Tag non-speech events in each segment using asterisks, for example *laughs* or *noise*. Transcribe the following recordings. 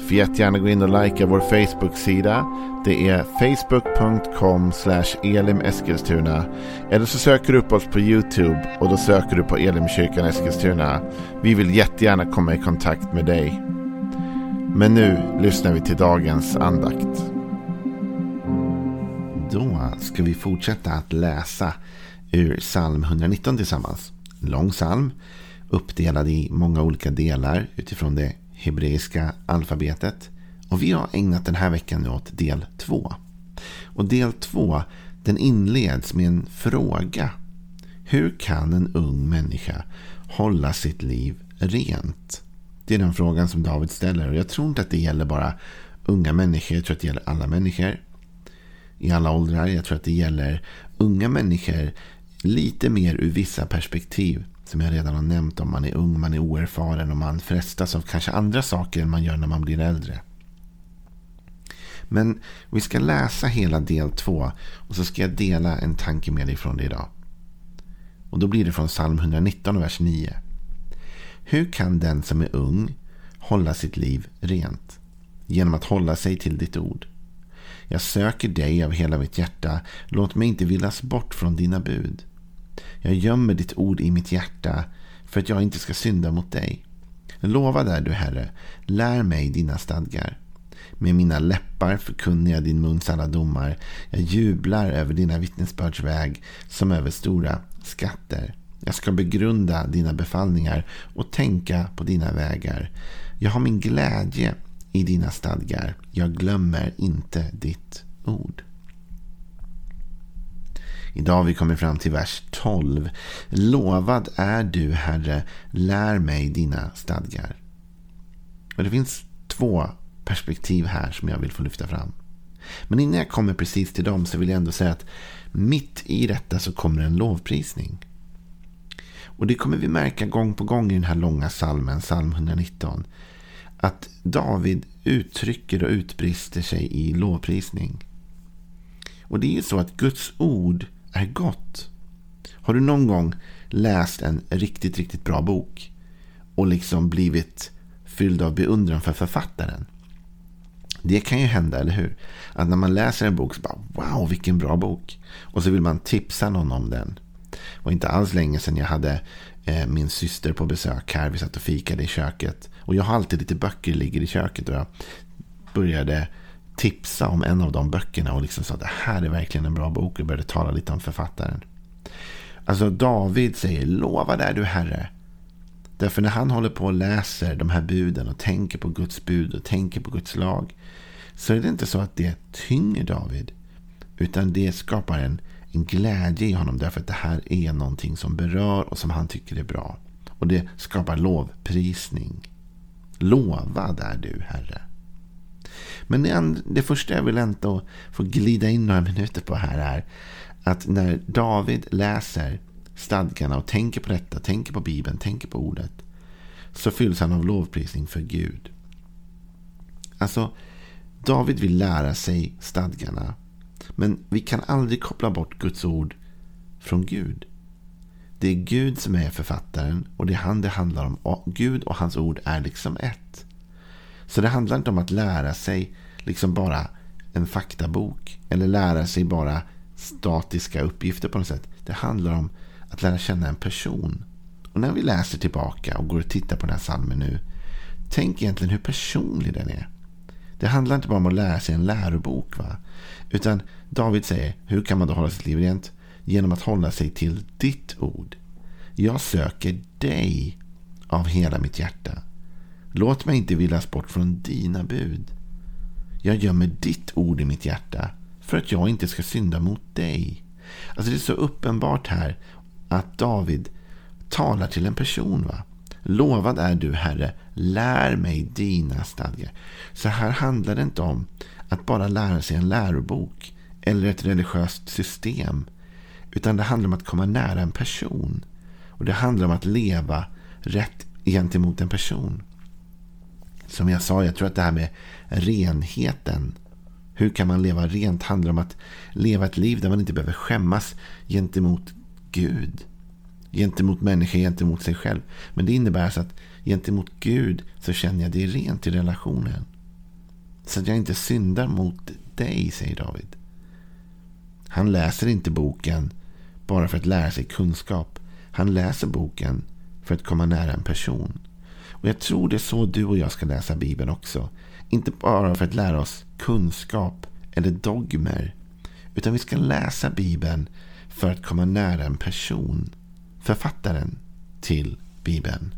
Får jättegärna gå in och likea vår Facebook-sida. Det är facebook.com elimeskilstuna. Eller så söker du upp oss på YouTube och då söker du på Elimkyrkan Eskilstuna. Vi vill jättegärna komma i kontakt med dig. Men nu lyssnar vi till dagens andakt. Då ska vi fortsätta att läsa ur psalm 119 tillsammans. En lång psalm uppdelad i många olika delar utifrån det hebreiska alfabetet. Och vi har ägnat den här veckan åt del 2. Och del 2 den inleds med en fråga. Hur kan en ung människa hålla sitt liv rent? Det är den frågan som David ställer. Och jag tror inte att det gäller bara unga människor. Jag tror att det gäller alla människor. I alla åldrar. Jag tror att det gäller unga människor lite mer ur vissa perspektiv. Som jag redan har nämnt om man är ung, man är oerfaren och man frestas av kanske andra saker än man gör när man blir äldre. Men vi ska läsa hela del två och så ska jag dela en tanke med dig från det idag. Och då blir det från psalm 119, vers 9. Hur kan den som är ung hålla sitt liv rent? Genom att hålla sig till ditt ord. Jag söker dig av hela mitt hjärta. Låt mig inte villas bort från dina bud. Jag gömmer ditt ord i mitt hjärta för att jag inte ska synda mot dig. Lova där du Herre, lär mig dina stadgar. Med mina läppar förkunnar jag din muns alla domar. Jag jublar över dina vittnesbörds väg som över stora skatter. Jag ska begrunda dina befallningar och tänka på dina vägar. Jag har min glädje i dina stadgar. Jag glömmer inte ditt ord. Idag har vi kommit fram till vers 12. Lovad är du, Herre, lär mig dina stadgar. Och det finns två perspektiv här som jag vill få lyfta fram. Men innan jag kommer precis till dem så vill jag ändå säga att mitt i detta så kommer en lovprisning. Och det kommer vi märka gång på gång i den här långa salmen, psalm 119. Att David uttrycker och utbrister sig i lovprisning. Och det är ju så att Guds ord är gott. Har du någon gång läst en riktigt, riktigt bra bok och liksom blivit fylld av beundran för författaren? Det kan ju hända, eller hur? Att när man läser en bok så bara wow, vilken bra bok. Och så vill man tipsa någon om den. Det var inte alls länge sedan jag hade eh, min syster på besök här. Vi satt och fikade i köket. Och jag har alltid lite böcker ligger i köket. Och jag började tipsa om en av de böckerna och liksom sa att det här är verkligen en bra bok och började tala lite om författaren. Alltså David säger lova är du Herre. Därför när han håller på och läser de här buden och tänker på Guds bud och tänker på Guds lag så är det inte så att det tynger David. Utan det skapar en, en glädje i honom därför att det här är någonting som berör och som han tycker är bra. Och det skapar lovprisning. Lovad är du, Herre. Men det, det första jag vill ändå få glida in några *laughs* minuter på här är att när David läser stadgarna och tänker på detta, tänker på Bibeln, tänker på ordet så fylls han av lovprisning för Gud. Alltså, David vill lära sig stadgarna men vi kan aldrig koppla bort Guds ord från Gud. Det är Gud som är författaren och det är han det handlar om. Gud och hans ord är liksom ett. Så det handlar inte om att lära sig liksom bara en faktabok. Eller lära sig bara statiska uppgifter på något sätt. Det handlar om att lära känna en person. Och när vi läser tillbaka och går och tittar på den här salmen nu. Tänk egentligen hur personlig den är. Det handlar inte bara om att lära sig en lärobok. va? Utan David säger, hur kan man då hålla sitt liv rent? Genom att hålla sig till ditt ord. Jag söker dig av hela mitt hjärta. Låt mig inte villas bort från dina bud. Jag gömmer ditt ord i mitt hjärta för att jag inte ska synda mot dig. Alltså det är så uppenbart här att David talar till en person. va? Lovad är du, Herre, lär mig dina stadgar. Så här handlar det inte om att bara lära sig en lärobok eller ett religiöst system. Utan det handlar om att komma nära en person. Och det handlar om att leva rätt gentemot en person. Som jag sa, jag tror att det här med renheten. Hur kan man leva rent? handlar om att leva ett liv där man inte behöver skämmas gentemot Gud. Gentemot människor, gentemot sig själv. Men det innebär alltså att gentemot Gud så känner jag det är rent i relationen. Så att jag inte syndar mot dig, säger David. Han läser inte boken bara för att lära sig kunskap. Han läser boken för att komma nära en person. Och Jag tror det är så du och jag ska läsa Bibeln också. Inte bara för att lära oss kunskap eller dogmer. Utan vi ska läsa Bibeln för att komma nära en person. Författaren till Bibeln.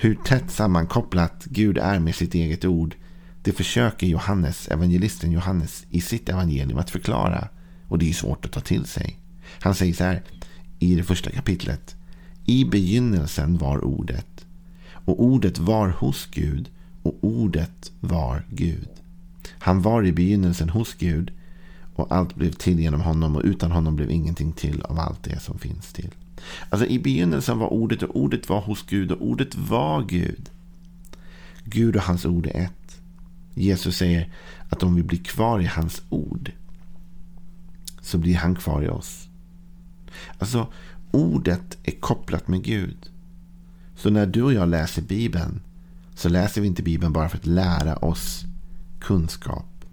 Hur tätt sammankopplat Gud är med sitt eget ord det försöker Johannes, evangelisten Johannes i sitt evangelium att förklara. Och det är svårt att ta till sig. Han säger så här i det första kapitlet. I begynnelsen var ordet. Och ordet var hos Gud. Och ordet var Gud. Han var i begynnelsen hos Gud. Och allt blev till genom honom. Och utan honom blev ingenting till av allt det som finns till. Alltså i begynnelsen var ordet och ordet var hos Gud och ordet var Gud. Gud och hans ord är ett. Jesus säger att om vi blir kvar i hans ord så blir han kvar i oss. Alltså, ordet är kopplat med Gud. Så när du och jag läser Bibeln så läser vi inte Bibeln bara för att lära oss kunskap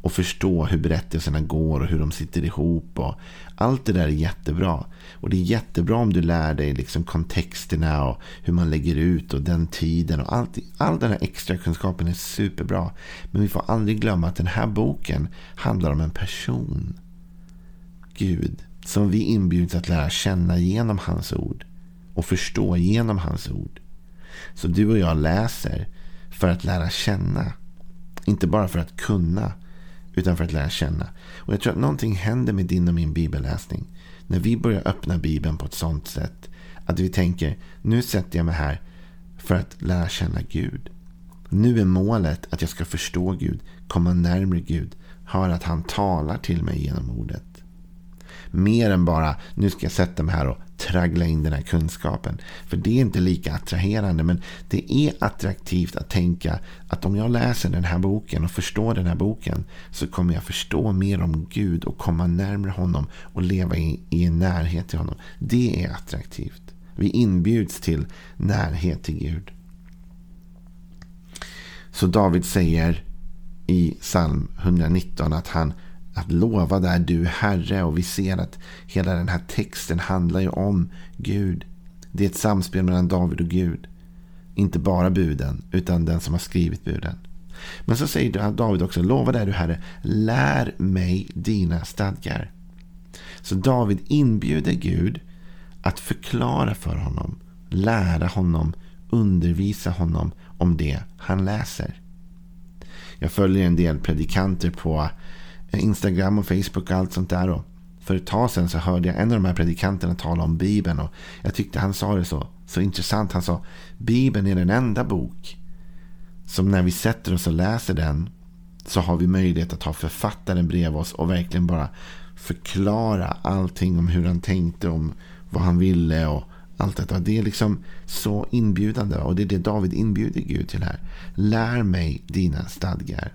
och förstå hur berättelserna går och hur de sitter ihop. Och allt det där är jättebra. Och det är jättebra om du lär dig liksom kontexterna och hur man lägger ut och den tiden. och allt, All den här extra kunskapen är superbra. Men vi får aldrig glömma att den här boken handlar om en person. Gud. Som vi inbjuds att lära känna genom hans ord. Och förstå genom hans ord. Så du och jag läser för att lära känna. Inte bara för att kunna utan för att lära känna. Och jag tror att någonting händer med din och min bibelläsning. När vi börjar öppna bibeln på ett sånt sätt att vi tänker, nu sätter jag mig här för att lära känna Gud. Nu är målet att jag ska förstå Gud, komma närmare Gud, höra att han talar till mig genom ordet. Mer än bara, nu ska jag sätta mig här och traggla in den här kunskapen. För det är inte lika attraherande. Men det är attraktivt att tänka att om jag läser den här boken och förstår den här boken så kommer jag förstå mer om Gud och komma närmare honom och leva i, i en närhet till honom. Det är attraktivt. Vi inbjuds till närhet till Gud. Så David säger i psalm 119 att han att lova där du Herre. Och vi ser att hela den här texten handlar ju om Gud. Det är ett samspel mellan David och Gud. Inte bara buden, utan den som har skrivit buden. Men så säger David också, lova där du Herre, lär mig dina stadgar. Så David inbjuder Gud att förklara för honom, lära honom, undervisa honom om det han läser. Jag följer en del predikanter på Instagram och Facebook och allt sånt där. Och för ett tag sedan så hörde jag en av de här predikanterna tala om Bibeln. Och jag tyckte han sa det så, så intressant. Han sa Bibeln är den enda bok som när vi sätter oss och läser den så har vi möjlighet att ha författaren bredvid oss och verkligen bara förklara allting om hur han tänkte, om vad han ville och allt detta. Det är liksom så inbjudande och det är det David inbjuder Gud till här. Lär mig dina stadgar.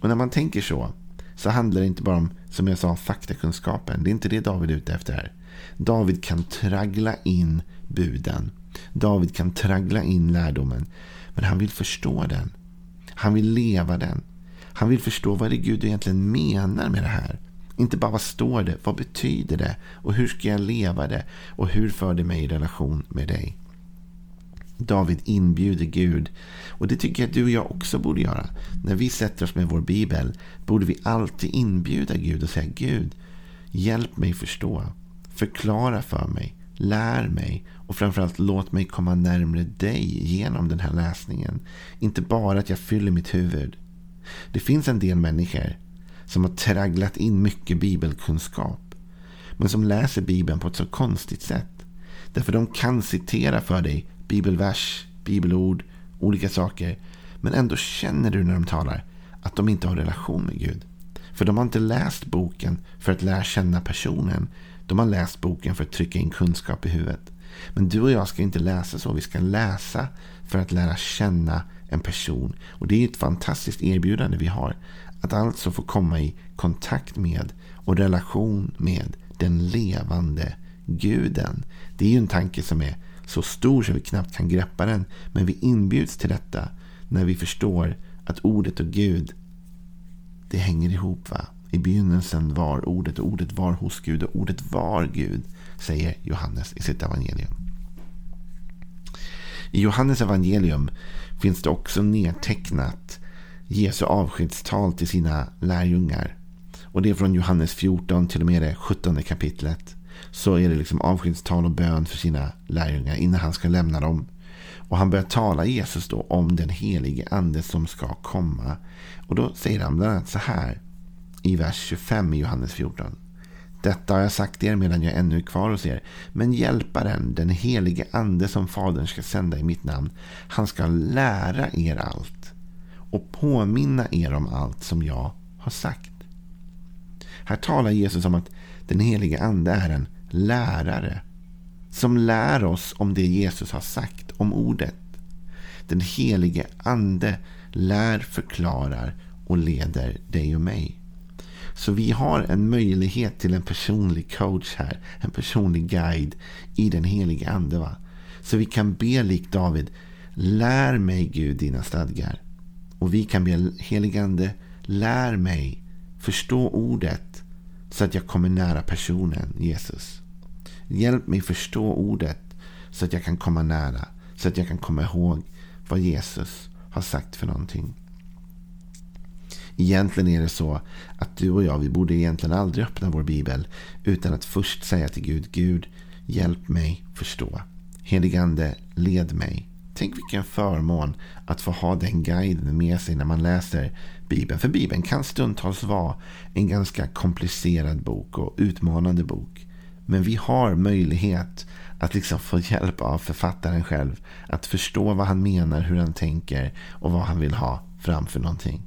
Och när man tänker så så handlar det inte bara om, som jag sa, faktakunskapen. Det är inte det David är ute efter här. David kan traggla in buden. David kan traggla in lärdomen. Men han vill förstå den. Han vill leva den. Han vill förstå vad det är Gud egentligen menar med det här. Inte bara vad står det, vad betyder det och hur ska jag leva det och hur för det mig i relation med dig. David inbjuder Gud. Och det tycker jag att du och jag också borde göra. När vi sätter oss med vår bibel borde vi alltid inbjuda Gud och säga Gud, hjälp mig förstå. Förklara för mig. Lär mig. Och framförallt låt mig komma närmre dig genom den här läsningen. Inte bara att jag fyller mitt huvud. Det finns en del människor som har tragglat in mycket bibelkunskap. Men som läser bibeln på ett så konstigt sätt. Därför de kan citera för dig bibelvers, bibelord, olika saker. Men ändå känner du när de talar att de inte har relation med Gud. För de har inte läst boken för att lära känna personen. De har läst boken för att trycka in kunskap i huvudet. Men du och jag ska inte läsa så. Vi ska läsa för att lära känna en person. Och det är ett fantastiskt erbjudande vi har. Att alltså få komma i kontakt med och relation med den levande guden. Det är ju en tanke som är så stor så vi knappt kan greppa den. Men vi inbjuds till detta när vi förstår att ordet och Gud, det hänger ihop. va? I begynnelsen var ordet och ordet var hos Gud och ordet var Gud, säger Johannes i sitt evangelium. I Johannes evangelium finns det också nedtecknat Jesu avskedstal till sina lärjungar. Och det är från Johannes 14 till och med det 17 kapitlet. Så är det liksom avskedstal och bön för sina lärjungar innan han ska lämna dem. Och han börjar tala Jesus då om den helige ande som ska komma. Och då säger han bland annat så här i vers 25 i Johannes 14. Detta har jag sagt er medan jag ännu är kvar hos er. Men hjälparen, den helige ande som Fadern ska sända i mitt namn, han ska lära er allt och påminna er om allt som jag har sagt. Här talar Jesus om att den helige ande är en lärare som lär oss om det Jesus har sagt, om ordet. Den helige ande lär, förklarar och leder dig och mig. Så vi har en möjlighet till en personlig coach här. En personlig guide i den helige ande. Va? Så vi kan be likt David. Lär mig Gud dina stadgar. Och vi kan be helige ande. Lär mig förstå ordet. Så att jag kommer nära personen Jesus. Hjälp mig förstå ordet. Så att jag kan komma nära. Så att jag kan komma ihåg vad Jesus har sagt för någonting. Egentligen är det så att du och jag, vi borde egentligen aldrig öppna vår bibel utan att först säga till Gud, Gud, hjälp mig förstå. Heligande, led mig. Tänk vilken förmån att få ha den guiden med sig när man läser Bibeln. För Bibeln kan stundtals vara en ganska komplicerad bok och utmanande bok. Men vi har möjlighet att liksom få hjälp av författaren själv. Att förstå vad han menar, hur han tänker och vad han vill ha framför någonting.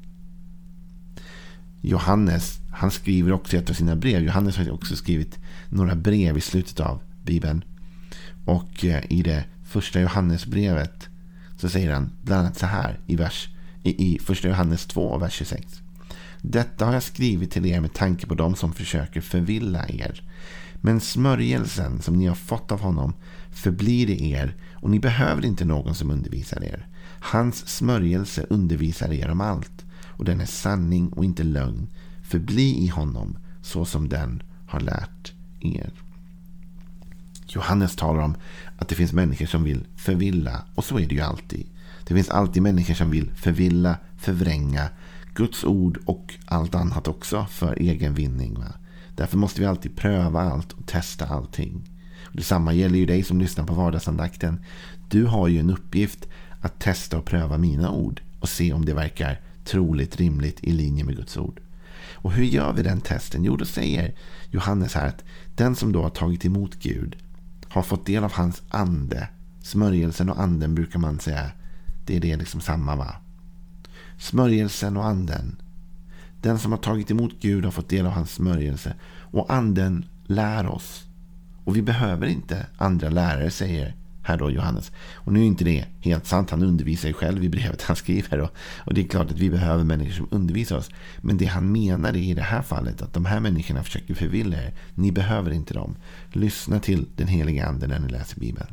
Johannes, han skriver också i ett av sina brev. Johannes har också skrivit några brev i slutet av Bibeln. Och eh, i det första Johannesbrevet så säger han bland annat så här i, vers, i, i första Johannes 2, vers 26. Detta har jag skrivit till er med tanke på dem som försöker förvilla er. Men smörjelsen som ni har fått av honom förblir i er och ni behöver inte någon som undervisar er. Hans smörjelse undervisar er om allt och den är sanning och inte lögn. Förbli i honom så som den har lärt er. Johannes talar om att det finns människor som vill förvilla och så är det ju alltid. Det finns alltid människor som vill förvilla, förvränga Guds ord och allt annat också för egen vinning. Va? Därför måste vi alltid pröva allt och testa allting. Detsamma gäller ju dig som lyssnar på vardagsandakten. Du har ju en uppgift att testa och pröva mina ord och se om det verkar troligt, rimligt i linje med Guds ord. Och hur gör vi den testen? Jo, då säger Johannes här att den som då har tagit emot Gud har fått del av hans ande. Smörjelsen och anden brukar man säga. Det är det liksom samma va? Smörjelsen och anden. Den som har tagit emot Gud har fått del av hans smörjelse. Och anden lär oss. Och vi behöver inte andra lärare, säger här då Johannes. Och nu är inte det helt sant. Han undervisar ju själv i brevet han skriver. Och, och det är klart att vi behöver människor som undervisar oss. Men det han menar är i det här fallet att de här människorna försöker förvilla er. Ni behöver inte dem. Lyssna till den heliga anden när ni läser Bibeln.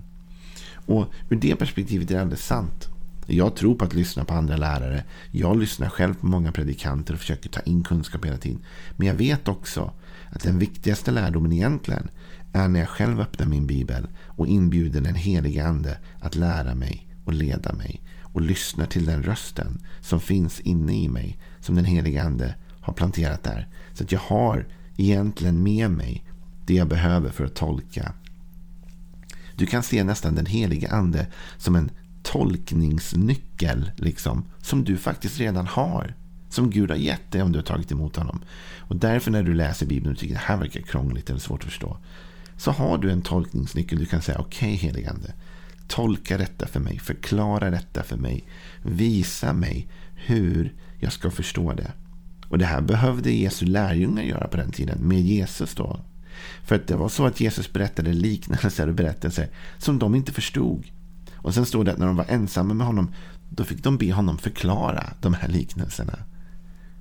Och ur det perspektivet är det alldeles sant. Jag tror på att lyssna på andra lärare. Jag lyssnar själv på många predikanter och försöker ta in kunskap hela tiden. Men jag vet också att den viktigaste lärdomen egentligen är när jag själv öppnar min bibel och inbjuder den helige ande att lära mig och leda mig och lyssnar till den rösten som finns inne i mig som den helige ande har planterat där. Så att jag har egentligen med mig det jag behöver för att tolka. Du kan se nästan den helige ande som en tolkningsnyckel liksom, som du faktiskt redan har. Som Gud har gett dig om du har tagit emot honom. Och därför när du läser Bibeln och tycker att det här verkar krångligt eller svårt att förstå så har du en tolkningsnyckel. Du kan säga okej okay, heligande. Tolka detta för mig. Förklara detta för mig. Visa mig hur jag ska förstå det. Och det här behövde Jesu lärjungar göra på den tiden. Med Jesus då. För att det var så att Jesus berättade liknelser och berättelser som de inte förstod. Och sen stod det att när de var ensamma med honom då fick de be honom förklara de här liknelserna.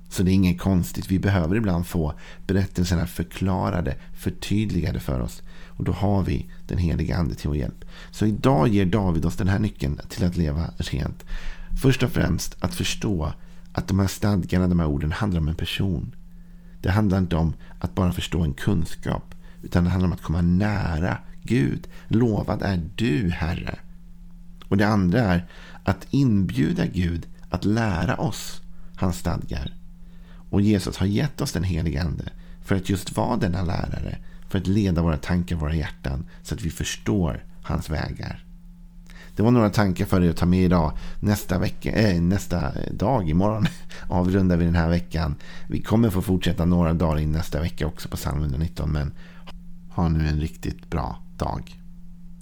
Så det är inget konstigt. Vi behöver ibland få berättelserna förklarade, förtydligade för oss. Och då har vi den heliga ande till vår hjälp. Så idag ger David oss den här nyckeln till att leva rent. Först och främst att förstå att de här stadgarna, de här orden handlar om en person. Det handlar inte om att bara förstå en kunskap. Utan det handlar om att komma nära Gud. Lovad är du, Herre. Och det andra är att inbjuda Gud att lära oss hans stadgar. Och Jesus har gett oss den helige Ande för att just vara denna lärare. För att leda våra tankar, våra hjärtan så att vi förstår hans vägar. Det var några tankar för dig att ta med idag. Nästa, vecka, äh, nästa dag, imorgon, *laughs* avrundar vi den här veckan. Vi kommer få fortsätta några dagar in nästa vecka också på psalm 119. Men ha nu en riktigt bra dag.